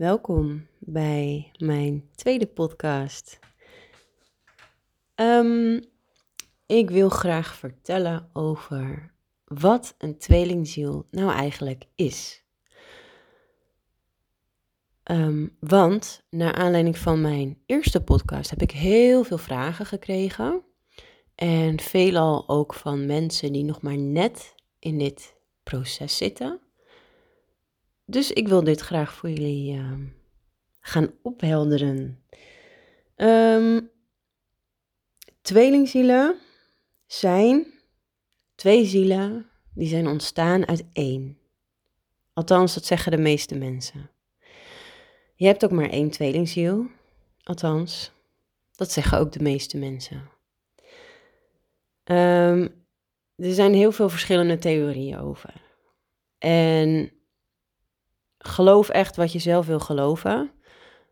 welkom bij mijn tweede podcast. Ehm, ik wil graag vertellen over wat een tweelingziel nou eigenlijk is. Ehm, want naar aanleiding van mijn eerste podcast heb ik heel veel vragen gekregen. En veelal ook van mensen die nog maar net in dit proces zitten. Dus ik wil dit graag voor jullie uh, gaan ophelderen. Um, tweelingzielen zijn twee zielen die zijn ontstaan uit één. Althans, dat zeggen de meeste mensen. Je hebt ook maar één tweelingziel. Althans, dat zeggen ook de meeste mensen. Um, er zijn heel veel verschillende theorieën over. En geloof echt wat je zelf wil geloven.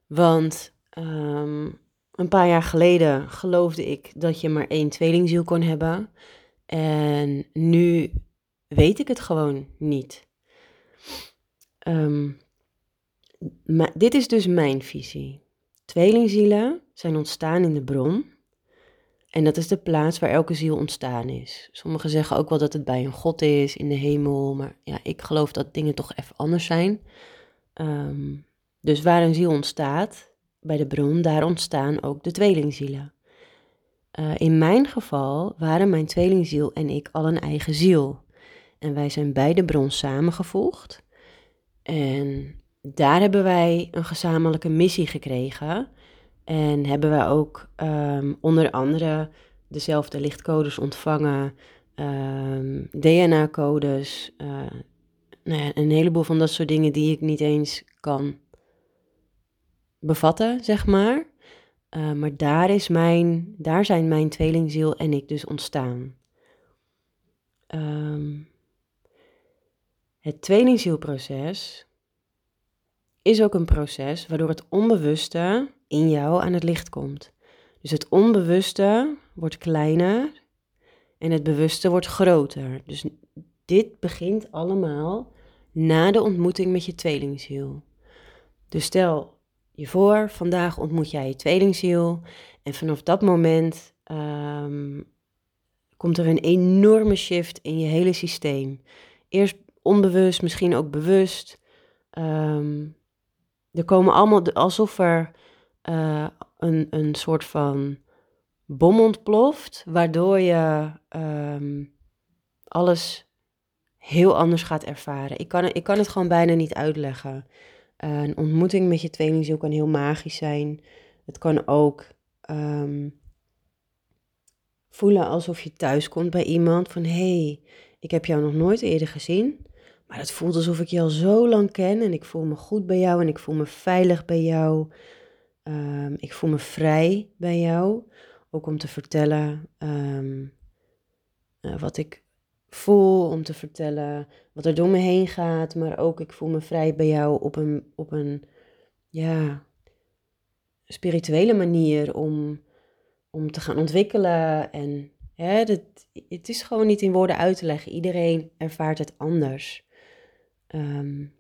Want ehm, een paar jaar geleden geloofde ik dat je maar één tweelingziel kon hebben. En nu weet ik het gewoon niet. Maar dit is dus mijn visie. Tweelingzielen zijn ontstaan in de bron. En dat is de plaats waar elke ziel ontstaan is. Sommigen zeggen ook wel dat het bij een God is in de hemel. Maar ja, ik geloof dat dingen toch even anders zijn. Ehm, dus waar een ziel ontstaat, bij de bron, daar ontstaan ook de tweelingzielen. Uh, in mijn geval waren mijn tweelingziel en ik al een eigen ziel. En wij zijn bij de bron samengevoegd. En daar hebben wij een gezamenlijke missie gekregen. En hebben we ook um, onder andere dezelfde lichtcodes ontvangen, um, DNA-codes, uh, nou ja, een heleboel van dat soort dingen die ik niet eens kan bevatten, zeg maar. Uh, maar daar, is mijn, daar zijn mijn tweelingziel en ik dus ontstaan. Um, het tweelingzielproces is ook een proces waardoor het onbewuste in jou aan het licht komt. Dus het onbewuste wordt kleiner en het bewuste wordt groter. Dus dit begint allemaal na de ontmoeting met je tweelingziel. Dus stel je voor, vandaag ontmoet jij je tweelingziel en vanaf dat moment um, komt er een enorme shift in je hele systeem. Eerst onbewust, misschien ook bewust. Um, er komen allemaal alsof er uh, een, een soort van bom ontploft, waardoor je um, alles heel anders gaat ervaren. Ik kan, ik kan het gewoon bijna niet uitleggen. Uh, een ontmoeting met je tweelingziel kan heel magisch zijn. Het kan ook um, voelen alsof je thuis komt bij iemand. Van hey, ik heb jou nog nooit eerder gezien. Maar het voelt alsof ik je al zo lang ken en ik voel me goed bij jou en ik voel me veilig bij jou. Um, ik voel me vrij bij jou. Ook om te vertellen um, uh, wat ik voel, om te vertellen wat er door me heen gaat. Maar ook ik voel me vrij bij jou op een, op een ja, spirituele manier om, om te gaan ontwikkelen. En hè, het is gewoon niet in woorden uit te leggen. Iedereen ervaart het anders. Um,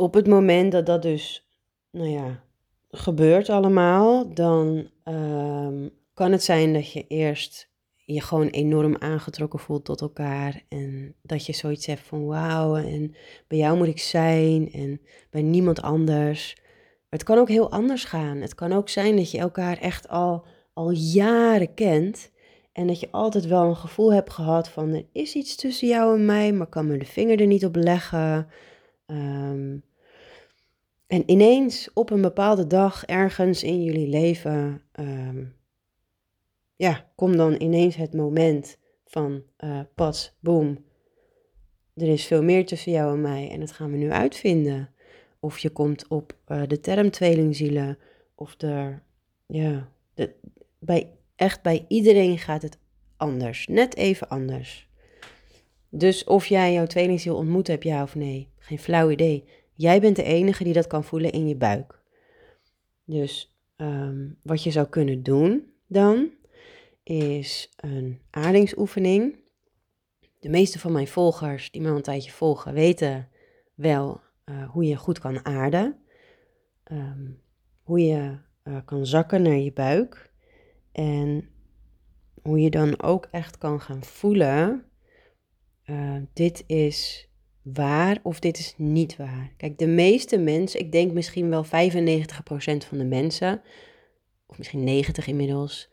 op het moment dat dat dus, nou ja, gebeurt allemaal, dan um, kan het zijn dat je eerst je gewoon enorm aangetrokken voelt tot elkaar. En dat je zoiets hebt van wauw, en bij jou moet ik zijn en bij niemand anders. Het kan ook heel anders gaan. Het kan ook zijn dat je elkaar echt al, al jaren kent. En dat je altijd wel een gevoel hebt gehad van er is iets tussen jou en mij, maar kan me de vinger er niet op leggen. Um, en ineens op een bepaalde dag ergens in jullie leven, um, ja, komt dan ineens het moment van uh, pas, boom. Er is veel meer tussen jou en mij en dat gaan we nu uitvinden. Of je komt op uh, de term tweelingzielen, of er, ja, de, bij Echt bij iedereen gaat het anders. Net even anders. Dus of jij jouw tweelingziel ontmoet hebt, ja of nee. Geen flauw idee. Jij bent de enige die dat kan voelen in je buik. Dus um, wat je zou kunnen doen dan, is een aardingsoefening. De meeste van mijn volgers die me al een tijdje volgen, weten wel hoe je goed kan aarden, ehm, hoe je kan zakken naar je buik en hoe je dan ook echt kan gaan voelen, dit is waar of dit is niet waar. Kijk, de meeste mensen, ik denk misschien wel 95% van de mensen, of misschien 90 inmiddels,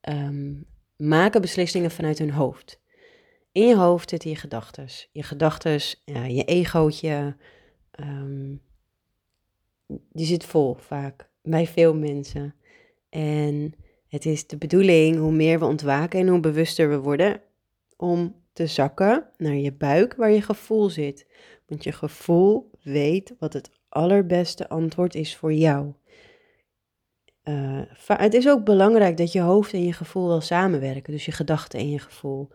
ehm, maken beslissingen vanuit hun hoofd. In je hoofd zitten je gedachten. Je gedachten, ja, je egootje, um, die zit vol vaak bij veel mensen. En het is de bedoeling, hoe meer we ontwaken en hoe bewuster we worden, om te zakken naar je buik waar je gevoel zit. Want je gevoel weet wat het allerbeste antwoord is voor jou. Uh, het is ook belangrijk dat je hoofd en je gevoel wel samenwerken, dus je gedachten en je gevoel.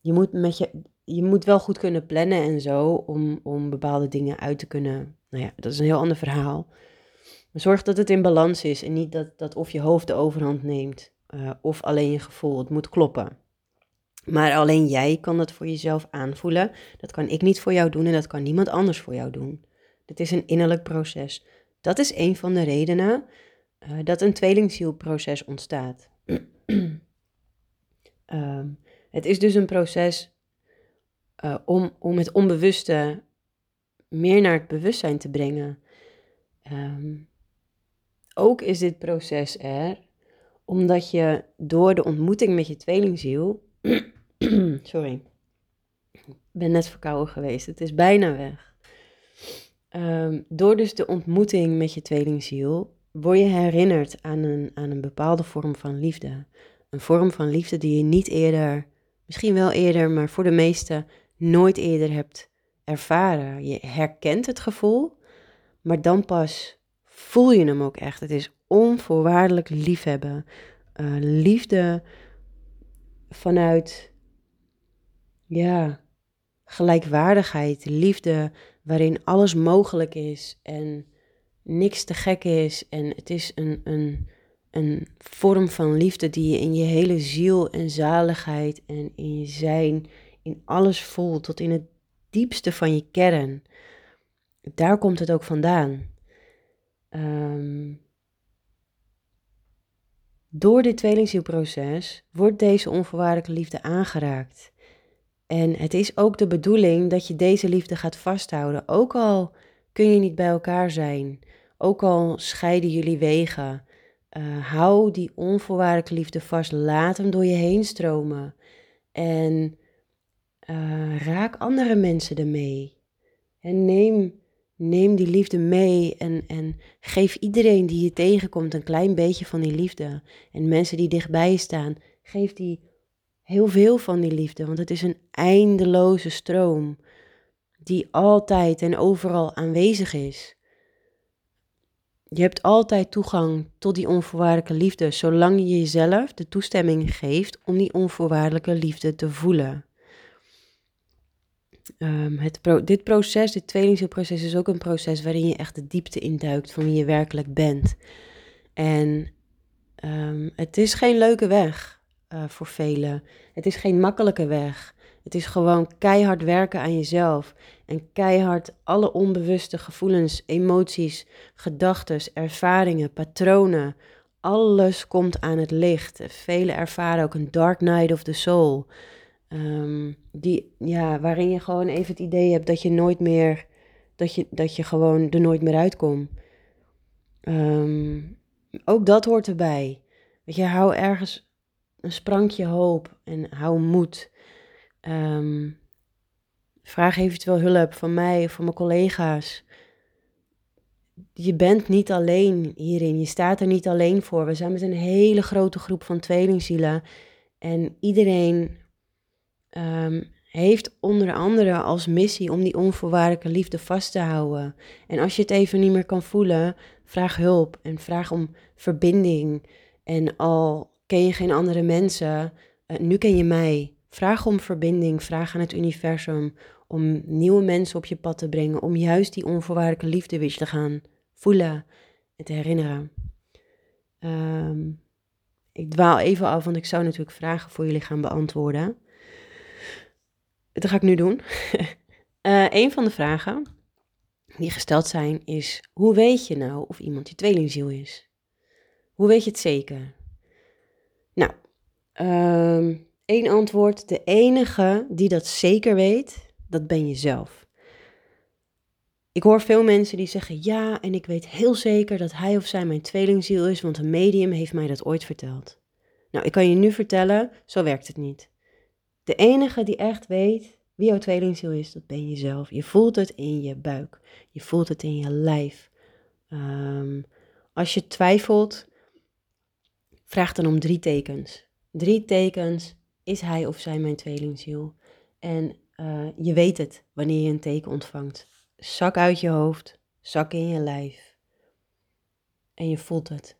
Je moet, met je, je moet wel goed kunnen plannen en zo om, om bepaalde dingen uit te kunnen. Nou ja, dat is een heel ander verhaal. Zorg dat het in balans is en niet dat, dat of je hoofd de overhand neemt uh, of alleen je gevoel. Het moet kloppen. Maar alleen jij kan dat voor jezelf aanvoelen. Dat kan ik niet voor jou doen en dat kan niemand anders voor jou doen. Dit is een innerlijk proces. Dat is een van de redenen uh, dat een tweelingzielproces ontstaat. Ehm, het is dus een proces uh, om, om het onbewuste meer naar het bewustzijn te brengen. Um, ook is dit proces er omdat je door de ontmoeting met je tweelingziel Sorry. Ik ben net verkouden geweest. Het is bijna weg. Um, door dus de ontmoeting met je tweelingziel word je herinnerd aan een, aan een bepaalde vorm van liefde. Een vorm van liefde die je niet eerder, misschien wel eerder, maar voor de meesten nooit eerder hebt ervaren. Je herkent het gevoel, maar dan pas voel je hem ook echt. Het is onvoorwaardelijk liefhebben. Uh, liefde vanuit ja, gelijkwaardigheid, liefde, waarin alles mogelijk is en niks te gek is. En het is een, een, een vorm van liefde die je in je hele ziel en zaligheid en in je zijn, in alles voelt, tot in het diepste van je kern. Daar komt het ook vandaan. Ehm, door dit tweelingzielproces wordt deze onvoorwaardelijke liefde aangeraakt. En het is ook de bedoeling dat je deze liefde gaat vasthouden. Ook al kun je niet bij elkaar zijn, ook al scheiden jullie wegen. Uh, hou die onvoorwaardelijke liefde vast. Laat hem door je heen stromen. En uh, raak andere mensen ermee. En neem, neem die liefde mee en, en geef iedereen die je tegenkomt een klein beetje van die liefde. En mensen die dichtbij staan, geef die heel veel van die liefde, want het is een eindeloze stroom die altijd en overal aanwezig is. Je hebt altijd toegang tot die onvoorwaardelijke liefde, zolang je jezelf de toestemming geeft om die onvoorwaardelijke liefde te voelen. Um, het dit proces, dit tweelingzielproces, is ook een proces waarin je echt de diepte induikt van wie je werkelijk bent. En um, het is geen leuke weg. Eh, voor velen. Het is geen makkelijke weg. Het is gewoon keihard werken aan jezelf. En keihard alle onbewuste gevoelens, emoties, gedachten, ervaringen, patronen. Alles komt aan het licht. Velen ervaren ook een dark night of the soul. Ehm, die, ja, waarin je gewoon even het idee hebt dat je nooit meer, dat je, dat je gewoon er nooit meer uitkomt. Ehm, ook dat hoort erbij. Weet je, hou ergens een sprankje hoop en hou moed. Ehm, vraag eventueel hulp van mij of van mijn collega's. Je bent niet alleen hierin, je staat er niet alleen voor. We zijn met een hele grote groep van tweelingzielen. En iedereen ehm, heeft onder andere als missie om die onvoorwaardelijke liefde vast te houden. En als je het even niet meer kan voelen, vraag hulp en vraag om verbinding. En al ken je geen andere mensen, uh, nu ken je mij. Vraag om verbinding, vraag aan het universum om nieuwe mensen op je pad te brengen, om juist die onvoorwaardelijke liefde weer te gaan voelen en te herinneren. Ehm, ik dwaal even af, want ik zou natuurlijk vragen voor jullie gaan beantwoorden. Dat ga ik nu doen. uh, een van de vragen die gesteld zijn, is hoe weet je nou of iemand je tweelingziel is? Hoe weet je het zeker? Nou, um, één antwoord. De enige die dat zeker weet, dat ben je zelf. Ik hoor veel mensen die zeggen: Ja, en ik weet heel zeker dat hij of zij mijn tweelingziel is, want een medium heeft mij dat ooit verteld. Nou, ik kan je nu vertellen, zo werkt het niet. De enige die echt weet wie jouw tweelingziel is, dat ben je zelf. Je voelt het in je buik, je voelt het in je lijf. Um, als je twijfelt, vraag dan om drie tekens. Drie tekens, is hij of zij mijn tweelingziel? En uh, je weet het wanneer je een teken ontvangt. Zak uit je hoofd, zak in je lijf. En je voelt het.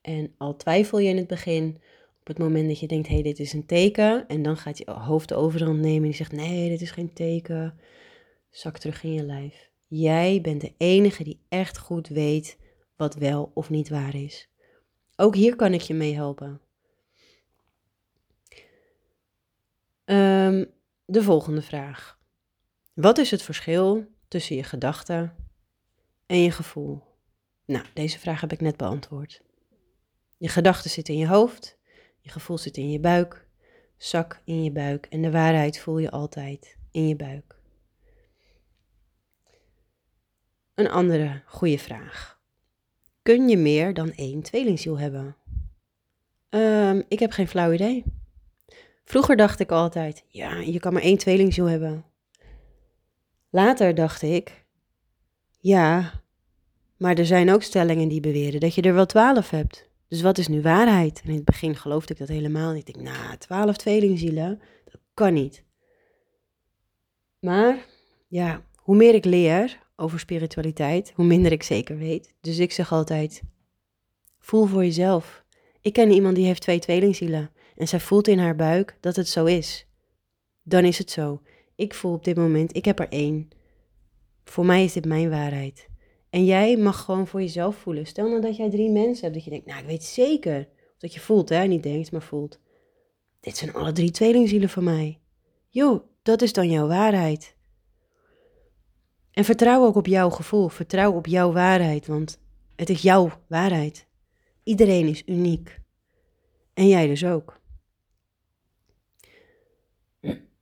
En al twijfel je in het begin, op het moment dat je denkt, hé, hey, dit is een teken, en dan gaat je hoofd de overhand nemen en je zegt, nee, dit is geen teken, zak terug in je lijf. Jij bent de enige die echt goed weet wat wel of niet waar is. Ook hier kan ik je mee helpen. Um, de volgende vraag. Wat is het verschil tussen je gedachten en je gevoel? Nou, deze vraag heb ik net beantwoord. Je gedachten zitten in je hoofd, je gevoel zit in je buik, zak in je buik en de waarheid voel je altijd in je buik. Een andere goede vraag. Kun je meer dan één tweelingziel hebben? Um, ik heb geen flauw idee. Vroeger dacht ik altijd, ja, je kan maar één tweelingziel hebben. Later dacht ik, ja, maar er zijn ook stellingen die beweren dat je er wel twaalf hebt. Dus wat is nu waarheid? In het begin geloofde ik dat helemaal niet. Ik dacht, nou, twaalf tweelingzielen, dat kan niet. Maar ja, hoe meer ik leer over spiritualiteit, hoe minder ik zeker weet. Dus ik zeg altijd, voel voor jezelf. Ik ken iemand die heeft twee tweelingzielen en zij voelt in haar buik dat het zo is. Dan is het zo. Ik voel op dit moment, ik heb er één. Voor mij is dit mijn waarheid. En jij mag gewoon voor jezelf voelen. Stel nou dat jij drie mensen hebt, dat je denkt, nou ik weet zeker. dat je voelt, hè, niet denkt, maar voelt. Dit zijn alle drie tweelingzielen van mij. Jo, dat is dan jouw waarheid. En vertrouw ook op jouw gevoel, vertrouw op jouw waarheid, want het is jouw waarheid. Iedereen is uniek. En jij dus ook.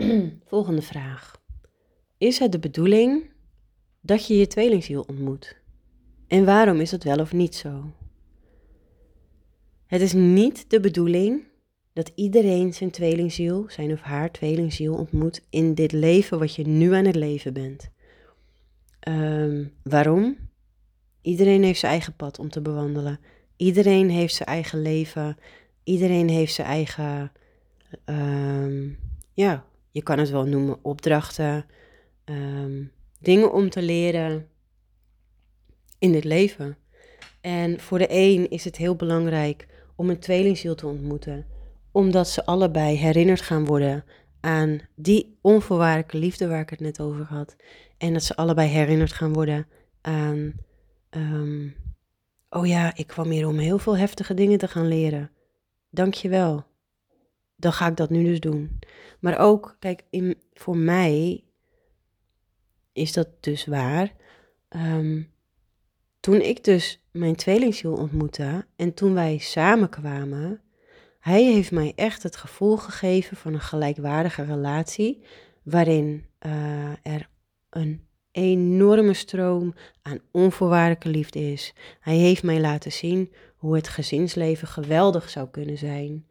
Volgende vraag. Is het de bedoeling dat je je tweelingziel ontmoet? En waarom is dat wel of niet zo? Het is niet de bedoeling dat iedereen zijn tweelingziel, zijn of haar tweelingziel ontmoet in dit leven wat je nu aan het leven bent. Ehm, waarom? Iedereen heeft zijn eigen pad om te bewandelen. Iedereen heeft zijn eigen leven. Iedereen heeft zijn eigen, ehm, ja, je kan het wel noemen opdrachten, ehm, dingen om te leren in dit leven. En voor de een is het heel belangrijk om een tweelingziel te ontmoeten, omdat ze allebei herinnerd gaan worden aan die onvoorwaardelijke liefde waar ik het net over had. En dat ze allebei herinnerd gaan worden aan, ehm, oh ja, ik kwam hier om heel veel heftige dingen te gaan leren. Dank je wel. Dan ga ik dat nu dus doen. Maar ook, kijk, in, voor mij is dat dus waar. Um, toen ik dus mijn tweelingziel ontmoette en toen wij samenkwamen, hij heeft mij echt het gevoel gegeven van een gelijkwaardige relatie, waarin uh, er een enorme stroom aan onvoorwaardelijke liefde is. Hij heeft mij laten zien hoe het gezinsleven geweldig zou kunnen zijn.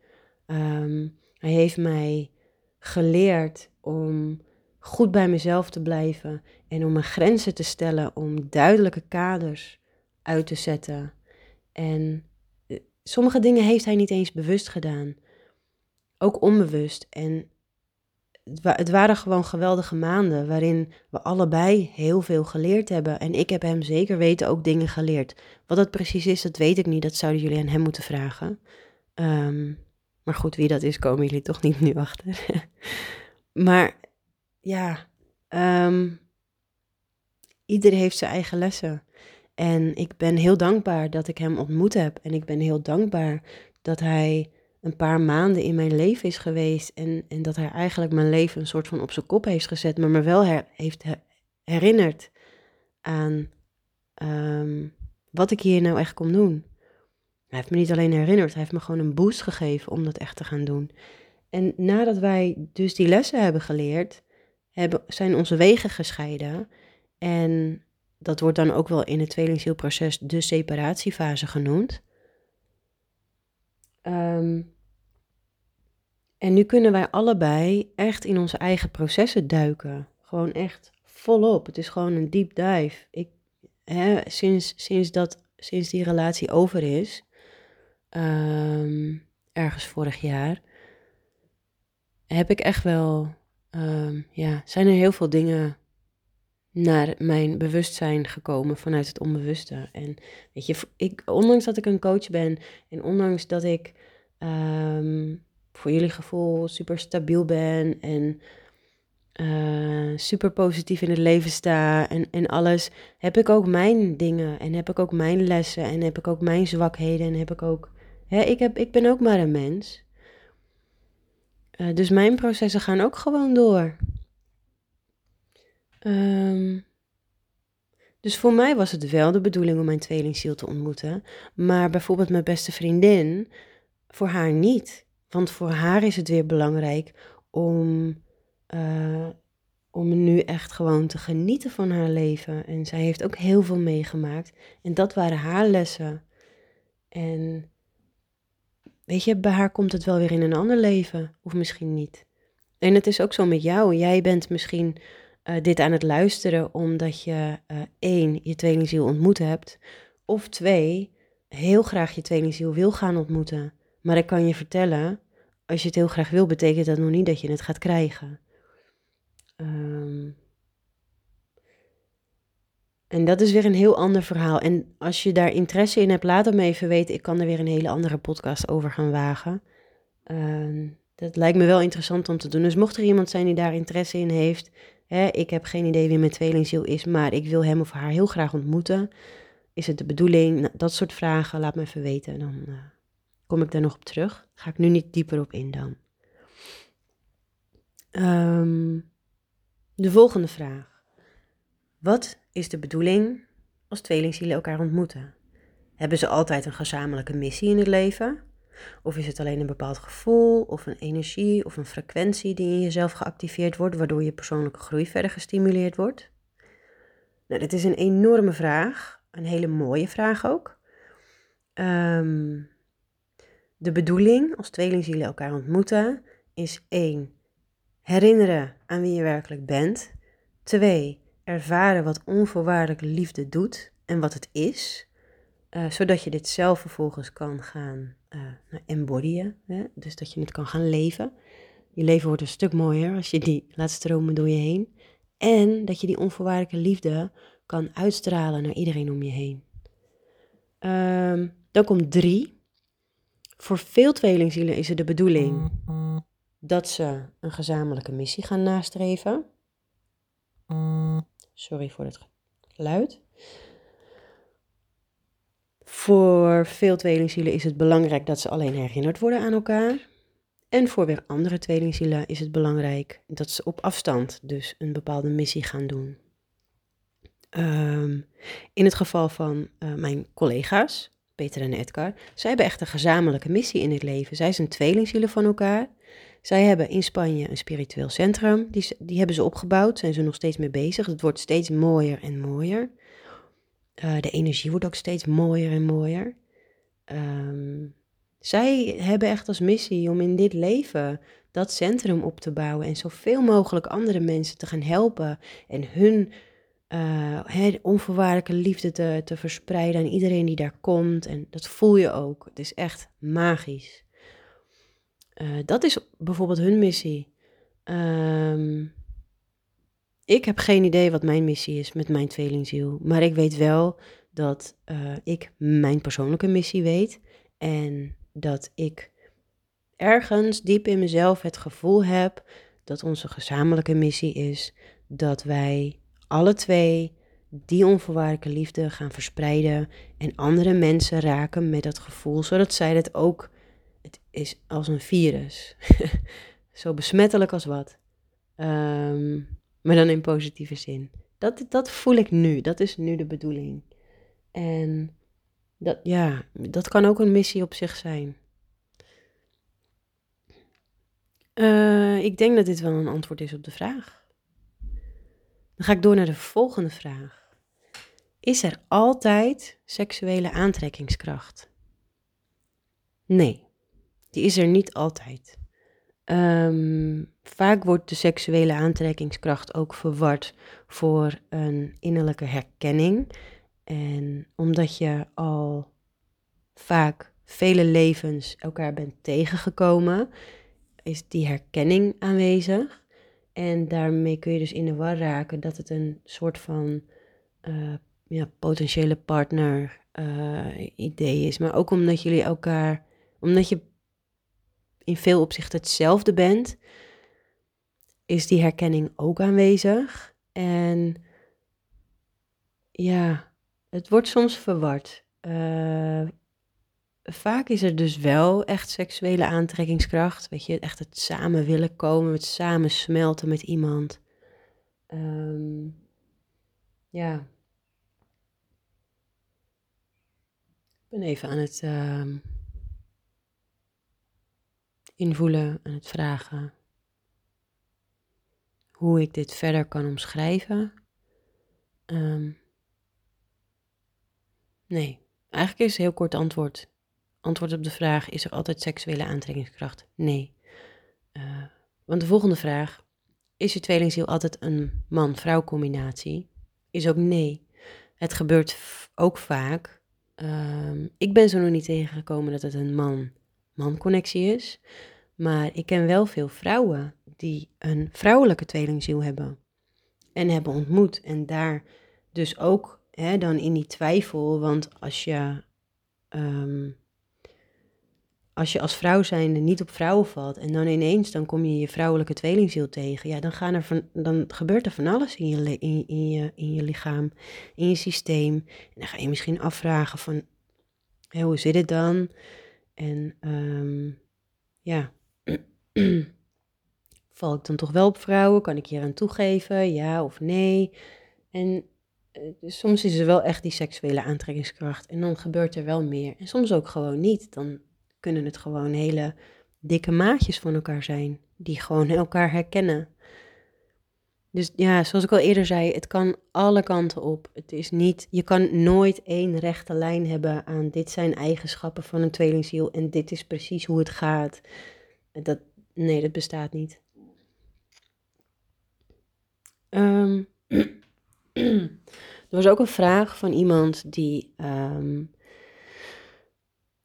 Um, hij heeft mij geleerd om goed bij mezelf te blijven en om mijn grenzen te stellen, om duidelijke kaders uit te zetten. En eh, sommige dingen heeft hij niet eens bewust gedaan, ook onbewust. En het waren gewoon geweldige maanden waarin we allebei heel veel geleerd hebben. En ik heb hem zeker weten ook dingen geleerd. Wat dat precies is, dat weet ik niet. Dat zouden jullie aan hem moeten vragen. Um, maar goed, wie dat is, komen jullie toch niet nu achter. maar ja, um, ieder heeft zijn eigen lessen. En ik ben heel dankbaar dat ik hem ontmoet heb. En ik ben heel dankbaar dat hij een paar maanden in mijn leven is geweest. En, en dat hij eigenlijk mijn leven een soort van op zijn kop heeft gezet. Maar me wel heeft herinnerd aan ehm, wat ik hier nou echt kom doen. Hij heeft me niet alleen herinnerd, hij heeft me gewoon een boost gegeven om dat echt te gaan doen. En nadat wij dus die lessen hebben geleerd, hebben, zijn onze wegen gescheiden. En dat wordt dan ook wel in het tweelingzielproces de separatiefase genoemd. Ehm, en nu kunnen wij allebei echt in onze eigen processen duiken. Gewoon echt volop. Het is gewoon een deep dive. Ik, hè, sinds, sinds, dat, sinds die relatie over is, ehm, ergens vorig jaar, heb ik echt wel, um, ja, zijn er heel veel dingen naar mijn bewustzijn gekomen vanuit het onbewuste. En weet je, ik, ondanks dat ik een coach ben en ondanks dat ik ehm, voor jullie gevoel super stabiel ben en uh, super positief in het leven sta en, en alles, heb ik ook mijn dingen en heb ik ook mijn lessen en heb ik ook mijn zwakheden en heb ik ook, ik, heb, ik ben ook maar een mens. Uh, dus mijn processen gaan ook gewoon door. Um, dus voor mij was het wel de bedoeling om mijn tweelingziel te ontmoeten. Maar bijvoorbeeld mijn beste vriendin, voor haar niet. Want voor haar is het weer belangrijk om, uh, om nu echt gewoon te genieten van haar leven. En zij heeft ook heel veel meegemaakt. En dat waren haar lessen. En weet je, bij haar komt het wel weer in een ander leven. Of misschien niet. En het is ook zo met jou. Jij bent misschien uh, dit aan het luisteren omdat je uh, één, je tweelingziel ontmoet hebt. Of twee, heel graag je tweelingziel wil gaan ontmoeten. Maar ik kan je vertellen, als je het heel graag wil, betekent dat nog niet dat je het gaat krijgen. Um, en dat is weer een heel ander verhaal. En als je daar interesse in hebt, laat het me even weten. Ik kan er weer een hele andere podcast over gaan wagen. Uh, dat lijkt me wel interessant om te doen. Dus mocht er iemand zijn die daar interesse in heeft, hè, ik heb geen idee wie mijn tweelingziel is, maar ik wil hem of haar heel graag ontmoeten. Is het de bedoeling? Nou, dat soort vragen, laat me even weten. Dan uh, kom ik daar nog op terug. Ga ik nu niet dieper op in dan. Um, de volgende vraag. Wat is de bedoeling als tweelingzielen elkaar ontmoeten? Hebben ze altijd een gezamenlijke missie in het leven? Of is het alleen een bepaald gevoel of een energie of een frequentie die in jezelf geactiveerd wordt, waardoor je persoonlijke groei verder gestimuleerd wordt? Nou, dit is een enorme vraag, een hele mooie vraag ook. Um, de bedoeling als tweelingzielen elkaar ontmoeten is één, herinneren aan wie je werkelijk bent. Twee, ervaren wat onvoorwaardelijke liefde doet en wat het is. Uh, zodat je dit zelf vervolgens kan gaan uh, embodyen. Hè? Dus dat je het kan gaan leven. Je leven wordt een stuk mooier als je die laat stromen door je heen. En dat je die onvoorwaardelijke liefde kan uitstralen naar iedereen om je heen. Um, dan komt drie. Voor veel tweelingzielen is het de bedoeling dat ze een gezamenlijke missie gaan nastreven. Sorry voor het geluid. Voor veel tweelingzielen is het belangrijk dat ze alleen herinnerd worden aan elkaar. En voor weer andere tweelingzielen is het belangrijk dat ze op afstand dus een bepaalde missie gaan doen. Um, in het geval van uh, mijn collega's, Peter en Edgar, zij hebben echt een gezamenlijke missie in het leven. Zij zijn tweelingzielen van elkaar. Zij hebben in Spanje een spiritueel centrum. Die, die hebben ze opgebouwd, zijn ze nog steeds mee bezig. Het wordt steeds mooier en mooier. Uh, de energie wordt ook steeds mooier en mooier. Um, zij hebben echt als missie om in dit leven dat centrum op te bouwen en zoveel mogelijk andere mensen te gaan helpen en hun uh, onvoorwaardelijke liefde te, te verspreiden aan iedereen die daar komt. En dat voel je ook. Het is echt magisch. Uh, dat is bijvoorbeeld hun missie. Um, ik heb geen idee wat mijn missie is met mijn tweelingziel. Maar ik weet wel dat uh, ik mijn persoonlijke missie weet. En dat ik ergens diep in mezelf het gevoel heb dat onze gezamenlijke missie is dat wij alle twee die onvoorwaardelijke liefde gaan verspreiden en andere mensen raken met dat gevoel, zodat zij het ook, het is als een virus, zo besmettelijk als wat. Um, maar dan in positieve zin. Dat, dat voel ik nu. Dat is nu de bedoeling. En dat, ja, dat kan ook een missie op zich zijn. Uh, ik denk dat dit wel een antwoord is op de vraag. Dan ga ik door naar de volgende vraag. Is er altijd seksuele aantrekkingskracht? Nee, die is er niet altijd. Um, vaak wordt de seksuele aantrekkingskracht ook verward voor een innerlijke herkenning. En omdat je al vaak vele levens elkaar bent tegengekomen, is die herkenning aanwezig. En daarmee kun je dus in de war raken dat het een soort van uh, ja, potentiële partner uh, idee is. Maar ook omdat jullie elkaar, omdat je in veel opzichten hetzelfde bent, is die herkenning ook aanwezig. En ja, het wordt soms verward. Uh, vaak is er dus wel echt seksuele aantrekkingskracht. Weet je, echt het samen willen komen, het samen smelten met iemand. Um, ja. Ik ben even aan het uh, invoelen, aan het vragen hoe ik dit verder kan omschrijven. Um, nee, eigenlijk is het heel kort antwoord. Antwoord op de vraag: is er altijd seksuele aantrekkingskracht? Nee. Uh, want de volgende vraag: is je tweelingziel altijd een man-vrouw combinatie? Is ook nee. Het gebeurt ook vaak. Uh, ik ben zo nog niet tegengekomen dat het een man-man connectie is. Maar ik ken wel veel vrouwen die een vrouwelijke tweelingziel hebben. En hebben ontmoet. En daar dus ook hè, dan in die twijfel. Want als je, um, als je als vrouw zijnde niet op vrouwen valt. En dan ineens dan kom je je vrouwelijke tweelingziel tegen. Ja, dan, gaan er van, dan gebeurt er van alles in je, in, je, in je lichaam. In je systeem. En dan ga je misschien afvragen van. Hoe zit het dan? En um, ja. Val ik dan toch wel op vrouwen? Kan ik hier aan toegeven? Ja of nee? En eh, dus soms is er wel echt die seksuele aantrekkingskracht. En dan gebeurt er wel meer. En soms ook gewoon niet. Dan kunnen het gewoon hele dikke maatjes van elkaar zijn. Die gewoon elkaar herkennen. Dus ja, zoals ik al eerder zei, het kan alle kanten op. Het is niet, je kan nooit één rechte lijn hebben aan dit zijn eigenschappen van een tweelingziel en dit is precies hoe het gaat. Dat, nee, dat bestaat niet. Um, er was ook een vraag van iemand die um,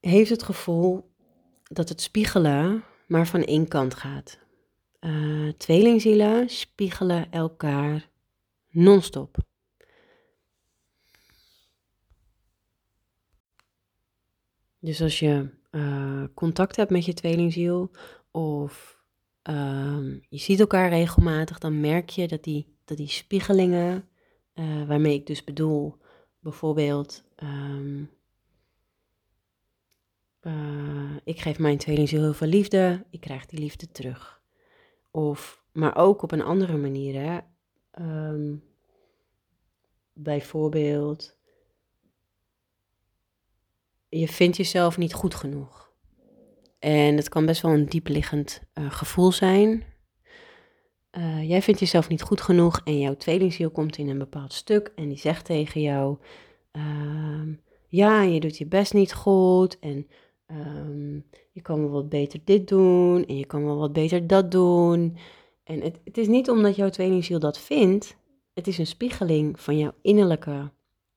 heeft het gevoel dat het spiegelen maar van één kant gaat. Uh, tweelingzielen spiegelen elkaar non-stop. Dus als je uh, contact hebt met je tweelingziel of um, je ziet elkaar regelmatig, dan merk je dat die dat die spiegelingen, uh, waarmee ik dus bedoel, bijvoorbeeld, uh, ik geef mijn tweelingziel heel veel liefde, ik krijg die liefde terug. Of, maar ook op een andere manier, hè. Um, bijvoorbeeld, je vindt jezelf niet goed genoeg. En het kan best wel een diepliggend uh, gevoel zijn. Uh, jij vindt jezelf niet goed genoeg en jouw tweelingziel komt in een bepaald stuk en die zegt tegen jou: uh, Ja, je doet je best niet goed en um, je kan wel wat beter dit doen en je kan wel wat beter dat doen. En het, het is niet omdat jouw tweelingziel dat vindt, het is een spiegeling van jouw innerlijke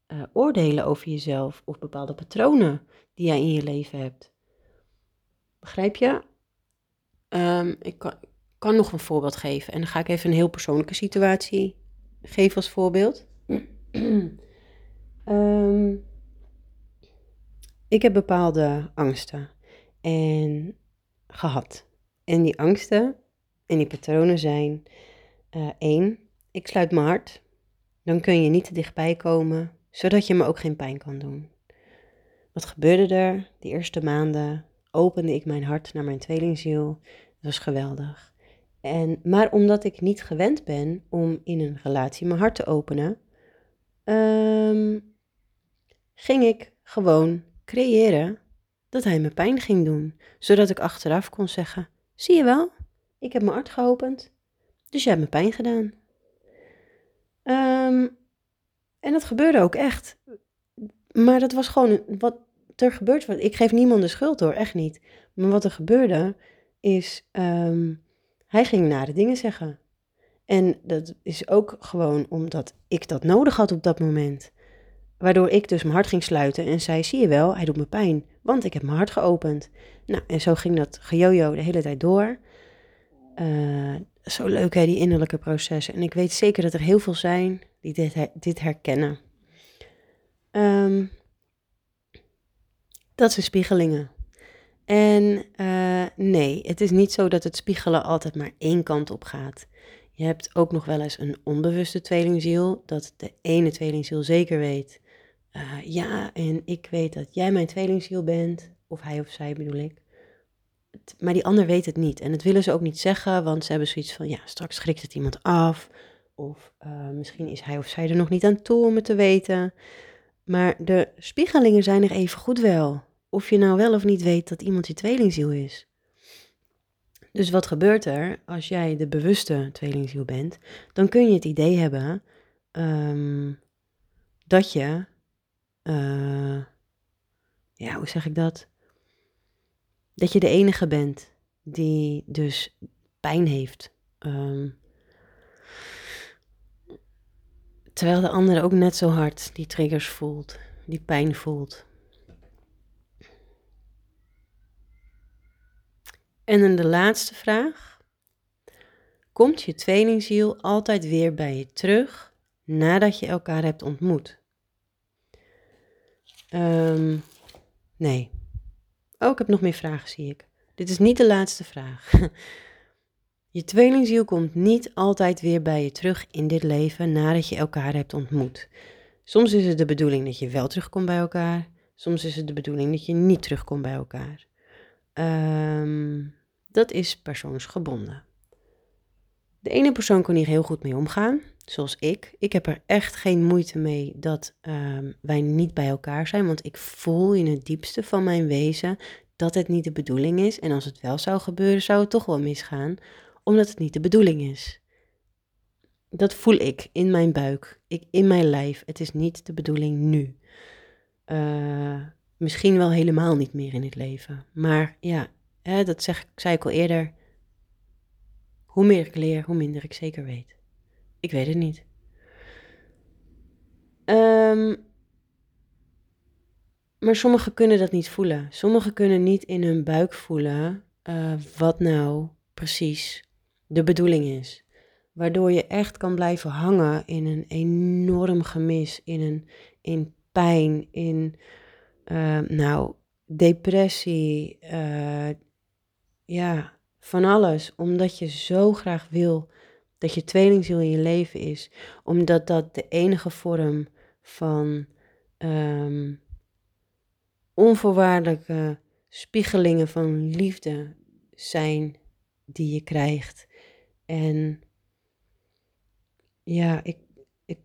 uh, oordelen over jezelf of bepaalde patronen die jij in je leven hebt. Begrijp je? Um, ik kan kan nog een voorbeeld geven. En dan ga ik even een heel persoonlijke situatie geven als voorbeeld. um, ik heb bepaalde angsten en gehad. En die angsten en die patronen zijn: uh, één, ik sluit mijn hart. Dan kun je niet te dichtbij komen, zodat je me ook geen pijn kan doen. Wat gebeurde er? De eerste maanden opende ik mijn hart naar mijn tweelingziel. Dat was geweldig. En, maar omdat ik niet gewend ben om in een relatie mijn hart te openen, ehm, ging ik gewoon creëren dat hij me pijn ging doen. Zodat ik achteraf kon zeggen: Zie je wel, ik heb mijn hart geopend, dus jij hebt me pijn gedaan. Ehm, en dat gebeurde ook echt. Maar dat was gewoon wat er gebeurt. Ik geef niemand de schuld door, echt niet. Maar wat er gebeurde is, ehm, hij ging nare dingen zeggen. En dat is ook gewoon omdat ik dat nodig had op dat moment. Waardoor ik dus mijn hart ging sluiten en zei: Zie je wel, hij doet me pijn, want ik heb mijn hart geopend. Nou, en zo ging dat gejojo de hele tijd door. Uh, zo leuk hè, die innerlijke processen. En ik weet zeker dat er heel veel zijn die dit, dit herkennen. Um, dat zijn spiegelingen. En uh, nee, het is niet zo dat het spiegelen altijd maar één kant op gaat. Je hebt ook nog wel eens een onbewuste tweelingziel, dat de ene tweelingziel zeker weet. Uh, ja, en ik weet dat jij mijn tweelingziel bent, of hij of zij bedoel ik. Maar die ander weet het niet. En dat willen ze ook niet zeggen, want ze hebben zoiets van, ja, straks schrikt het iemand af. Of uh, misschien is hij of zij er nog niet aan toe om het te weten. Maar de spiegelingen zijn er even goed wel. Of je nou wel of niet weet dat iemand je tweelingziel is. Dus wat gebeurt er als jij de bewuste tweelingziel bent? Dan kun je het idee hebben um, dat je, uh, ja, hoe zeg ik dat? Dat je de enige bent die dus pijn heeft. Um, terwijl de andere ook net zo hard die triggers voelt, die pijn voelt. En dan de laatste vraag. Komt je tweelingziel altijd weer bij je terug nadat je elkaar hebt ontmoet? Um, nee. Oh, ik heb nog meer vragen, zie ik. Dit is niet de laatste vraag. Je tweelingziel komt niet altijd weer bij je terug in dit leven nadat je elkaar hebt ontmoet. Soms is het de bedoeling dat je wel terugkomt bij elkaar. Soms is het de bedoeling dat je niet terugkomt bij elkaar. Um, dat is persoonsgebonden. De ene persoon kan hier heel goed mee omgaan, zoals ik. Ik heb er echt geen moeite mee dat um, wij niet bij elkaar zijn, want ik voel in het diepste van mijn wezen dat het niet de bedoeling is. En als het wel zou gebeuren, zou het toch wel misgaan, omdat het niet de bedoeling is. Dat voel ik in mijn buik, ik, in mijn lijf. Het is niet de bedoeling nu. Uh, misschien wel helemaal niet meer in het leven. Maar ja, hè, dat zeg, zei ik al eerder. Hoe meer ik leer, hoe minder ik zeker weet. Ik weet het niet. Um, maar sommigen kunnen dat niet voelen. Sommigen kunnen niet in hun buik voelen uh, wat nou precies de bedoeling is. Waardoor je echt kan blijven hangen in een enorm gemis, in, een, in pijn, in uh, nou, depressie, uh, ja, van alles. Omdat je zo graag wil dat je tweelingziel in je leven is. Omdat dat de enige vorm van um, onvoorwaardelijke spiegelingen van liefde zijn die je krijgt. En ja, ik, ik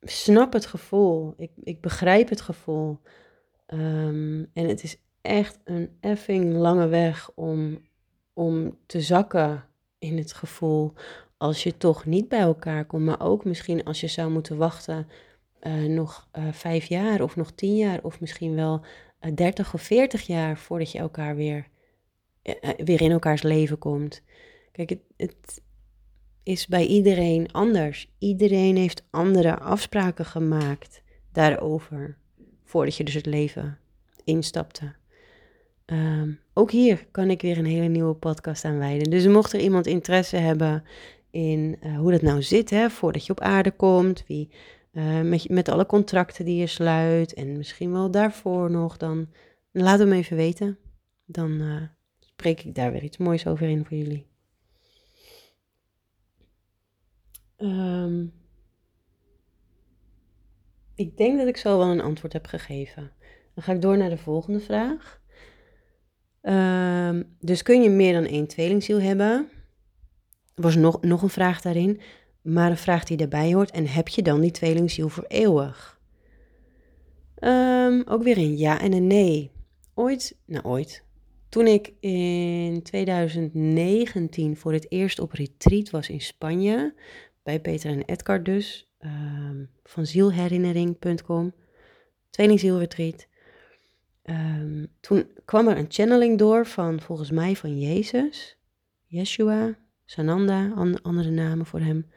snap het gevoel. Ik, ik begrijp het gevoel. Um, en het is echt een effing lange weg om, om te zakken in het gevoel als je toch niet bij elkaar komt. Maar ook misschien als je zou moeten wachten uh, nog uh, vijf jaar of nog tien jaar of misschien wel uh, dertig of veertig jaar voordat je elkaar weer, weer in elkaars leven komt. Kijk, het, het is bij iedereen anders. Iedereen heeft andere afspraken gemaakt daarover voordat je dus het leven instapte. Um, ook hier kan ik weer een hele nieuwe podcast aan wijden. Dus mocht er iemand interesse hebben in uh, hoe dat nou zit, hè, voordat je op aarde komt, wie, uh, met, alle contracten die je sluit en misschien wel daarvoor nog, dan laat hem even weten. Dan uh, spreek ik daar weer iets moois over in voor jullie. Um, ik denk dat ik zo wel een antwoord heb gegeven. Dan ga ik door naar de volgende vraag. Ehm, dus kun je meer dan één tweelingziel hebben? Er was nog, nog een vraag daarin, maar een vraag die daarbij hoort. En heb je dan die tweelingziel voor eeuwig? Ehm, ook weer een ja en een nee. Ooit, nou ooit, toen ik in 2019 voor het eerst op retreat was in Spanje, bij Peter en Edgar dus, um, van zielherinnering.com, tweelingzielretreat. Um, toen kwam er een channeling door van, volgens mij, van Jezus, Yeshua, Sananda, andere namen voor hem.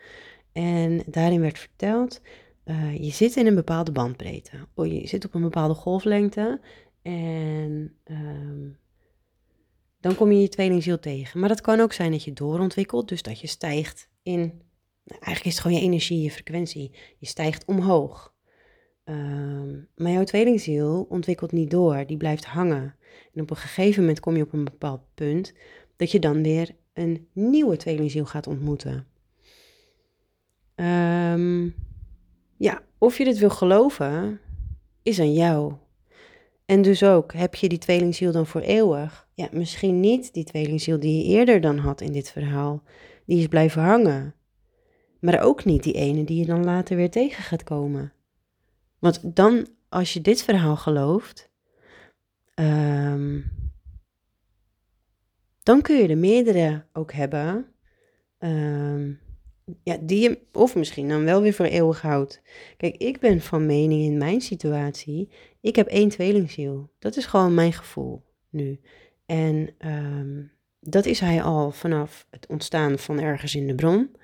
En daarin werd verteld, uh, je zit in een bepaalde bandbreedte. Oh, je zit op een bepaalde golflengte en um, dan kom je je tweelingziel tegen. Maar dat kan ook zijn dat je doorontwikkelt, dus dat je stijgt in, nou, eigenlijk is het gewoon je energie, je frequentie. Je stijgt omhoog. Um, maar jouw tweelingziel ontwikkelt niet door, die blijft hangen. En op een gegeven moment kom je op een bepaald punt dat je dan weer een nieuwe tweelingziel gaat ontmoeten. Um, ja, of je dit wil geloven, is aan jou. En dus ook, heb je die tweelingziel dan voor eeuwig? Ja, misschien niet die tweelingziel die je eerder dan had in dit verhaal. Die is blijven hangen. Maar ook niet die ene die je dan later weer tegen gaat komen. Want dan, als je dit verhaal gelooft, um, dan kun je er meerdere ook hebben. Um, ja, die je, of misschien dan wel weer voor eeuwig houdt. Kijk, ik ben van mening in mijn situatie, ik heb één tweelingziel. Dat is gewoon mijn gevoel nu. En um, dat is hij al vanaf het ontstaan van ergens in de bron.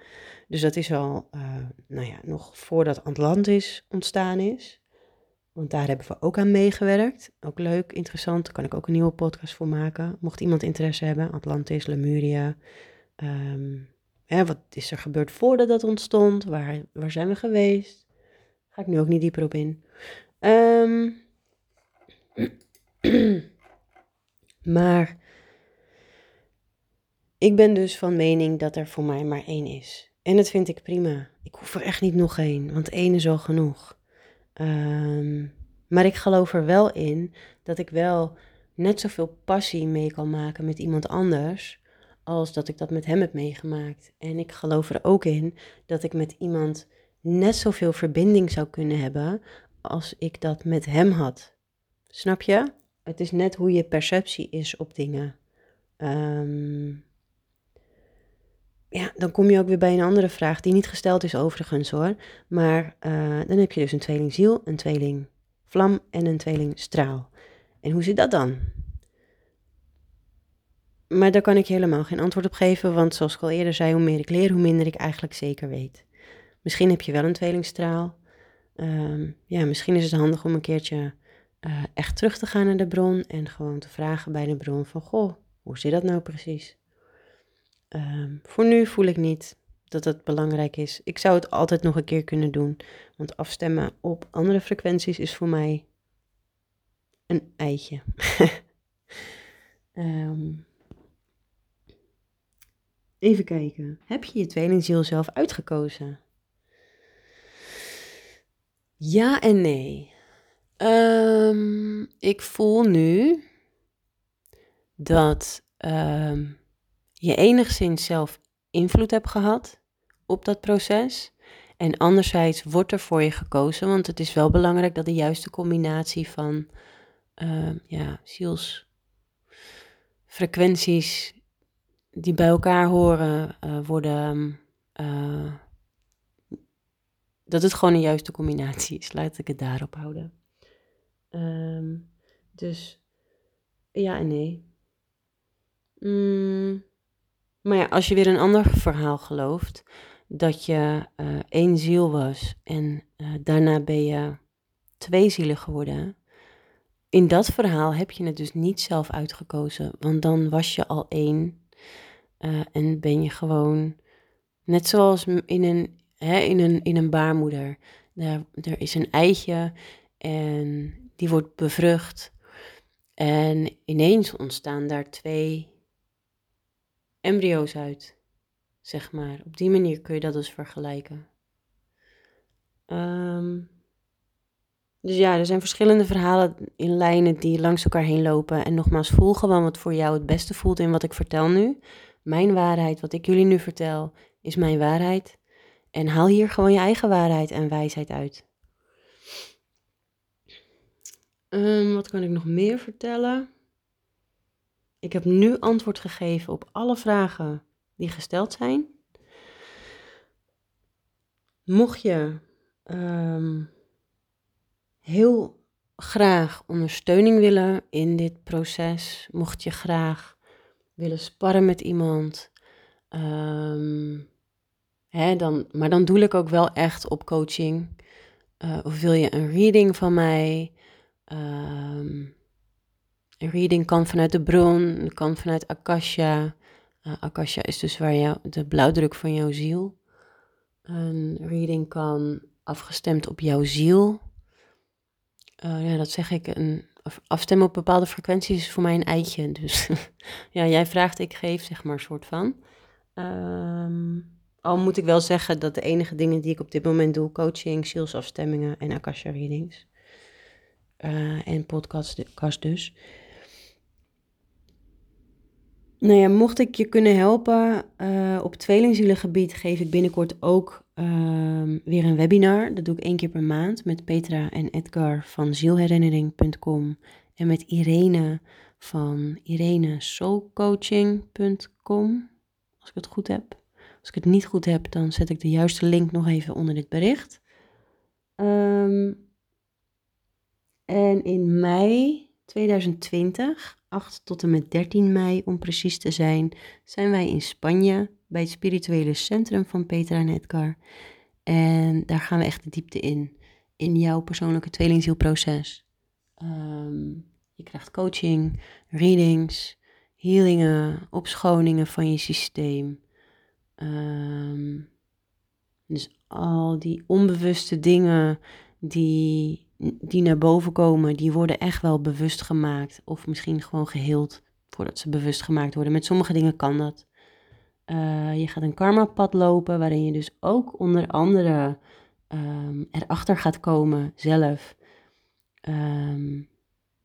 Dus dat is al, uh, nou ja, nog voordat Atlantis ontstaan is. Want daar hebben we ook aan meegewerkt. Ook leuk, interessant. Daar kan ik ook een nieuwe podcast voor maken. Mocht iemand interesse hebben. Atlantis, Lemuria. Um, hè, wat is er gebeurd voordat dat ontstond? Waar, waar zijn we geweest? Ga ik nu ook niet dieper op in. Um, maar ik ben dus van mening dat er voor mij maar één is. En dat vind ik prima. Ik hoef er echt niet nog één, want één is al genoeg. Um, maar ik geloof er wel in dat ik wel net zoveel passie mee kan maken met iemand anders als dat ik dat met hem heb meegemaakt. En ik geloof er ook in dat ik met iemand net zoveel verbinding zou kunnen hebben als ik dat met hem had. Snap je? Het is net hoe je perceptie is op dingen. Um, ja, dan kom je ook weer bij een andere vraag die niet gesteld is overigens hoor. Maar uh, dan heb je dus een tweeling ziel, een tweeling vlam en een tweeling straal. En hoe zit dat dan? Maar daar kan ik helemaal geen antwoord op geven, want zoals ik al eerder zei, hoe meer ik leer, hoe minder ik eigenlijk zeker weet. Misschien heb je wel een tweelingstraal. Um, ja, misschien is het handig om een keertje uh, echt terug te gaan naar de bron en gewoon te vragen bij de bron van, goh, hoe zit dat nou precies? Um, voor nu voel ik niet dat het belangrijk is. Ik zou het altijd nog een keer kunnen doen, want afstemmen op andere frequenties is voor mij een eitje. um, Even kijken. Heb je je tweelingziel zelf uitgekozen? Ja en nee. Um, ik voel nu dat je enigszins zelf invloed hebt gehad op dat proces. En anderzijds wordt er voor je gekozen, want het is wel belangrijk dat de juiste combinatie van uh, ja, zielsfrequenties die bij elkaar horen uh, worden. Uh, dat het gewoon een juiste combinatie is. Laat ik het daarop houden. Um, dus ja en nee. Mm, maar ja, als je weer een ander verhaal gelooft, dat je uh, één ziel was en daarna ben je twee zielen geworden. In dat verhaal heb je het dus niet zelf uitgekozen, want dan was je al één uh, en ben je gewoon, net zoals in een, hè, in een, in een baarmoeder. Daar, er is een eitje en die wordt bevrucht. En ineens ontstaan daar twee embryo's uit, zeg maar. Op die manier kun je dat dus vergelijken. Um, Dus ja, er zijn verschillende verhalen in lijnen die langs elkaar heen lopen. En nogmaals, voel gewoon wat voor jou het beste voelt in wat ik vertel nu. Mijn waarheid, wat ik jullie nu vertel, is mijn waarheid. En haal hier gewoon je eigen waarheid en wijsheid uit. Um, wat kan ik nog meer vertellen? Ik heb nu antwoord gegeven op alle vragen die gesteld zijn. Mocht je um, heel graag ondersteuning willen in dit proces, mocht je graag willen sparren met iemand, um, hè, dan, maar dan doe ik ook wel echt op coaching. Uh, of wil je een reading van mij? Een reading kan vanuit de bron, kan vanuit Akasha. Uh, Akasha is dus waar je, de blauwdruk van jouw ziel. Een reading kan afgestemd op jouw ziel. Uh, ja, dat zeg ik. Een, afstemmen op bepaalde frequenties is voor mij een eitje. Dus ja, jij vraagt, ik geef, zeg maar, soort van. Um, al moet ik wel zeggen dat de enige dingen die ik op dit moment doe, coaching, zielsafstemmingen en Akasha readings. Uh, en podcast dus. Nou ja, mocht ik je kunnen helpen uh, op tweelingzielengebied geef ik binnenkort ook uh, weer een webinar. Dat doe ik één keer per maand met Petra en Edgar van zielherinnering.com en met Irene van irenesoulcoaching.com, als ik het goed heb. Als ik het niet goed heb, dan zet ik de juiste link nog even onder dit bericht. Um, en in mei 2020 8 tot en met 13 mei om precies te zijn, zijn wij in Spanje bij het spirituele centrum van Petra en Edgar. En daar gaan we echt de diepte in, in jouw persoonlijke tweelingzielproces. Um, je krijgt coaching, readings, healingen, opschoningen van je systeem. Um, dus al die onbewuste dingen die die naar boven komen, die worden echt wel bewust gemaakt. Of misschien gewoon geheeld voordat ze bewust gemaakt worden. Met sommige dingen kan dat. Uh, je gaat een karma-pad lopen, waarin je dus ook onder andere um, erachter gaat komen zelf. Um,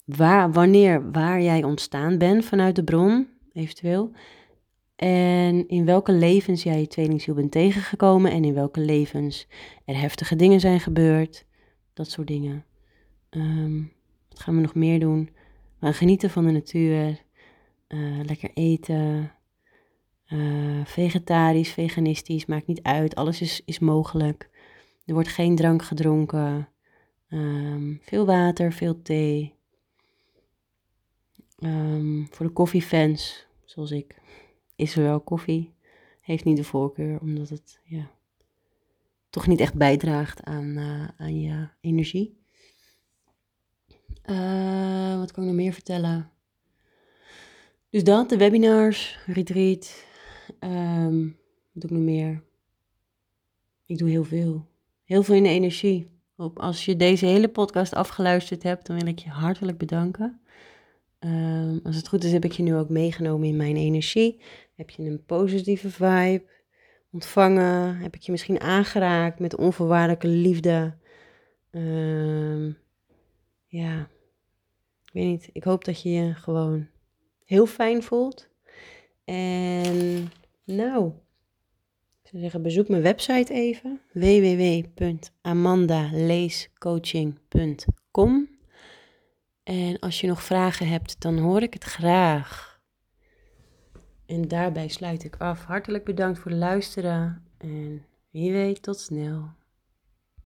waar, wanneer, waar jij ontstaan bent vanuit de bron, eventueel. En in welke levens jij je tweelingziel bent tegengekomen en in welke levens er heftige dingen zijn gebeurd. Dat soort dingen. Um, wat gaan we nog meer doen? We genieten van de natuur. Uh, lekker eten. Uh, vegetarisch, veganistisch, maakt niet uit. Alles is, is mogelijk. Er wordt geen drank gedronken. Um, veel water, veel thee. Um, voor de koffiefans, zoals ik, is er wel koffie. Heeft niet de voorkeur, omdat het ja, toch niet echt bijdraagt aan, uh, aan je energie. Uh, wat kan ik nog meer vertellen? Dus dat, de webinars, retreat. Um, wat doe ik nog meer? Ik doe heel veel. Heel veel in de energie. Op, als je deze hele podcast afgeluisterd hebt, dan wil ik je hartelijk bedanken. Um, als het goed is, heb ik je nu ook meegenomen in mijn energie. Heb je een positieve vibe ontvangen? Heb ik je misschien aangeraakt met onvoorwaardelijke liefde? Um, ja, ik weet niet. Ik hoop dat je je gewoon heel fijn voelt. En nou, ik zou zeggen, bezoek mijn website even. www.amandaleescoaching.com En als je nog vragen hebt, dan hoor ik het graag. En daarbij sluit ik af. Hartelijk bedankt voor het luisteren en wie weet tot snel.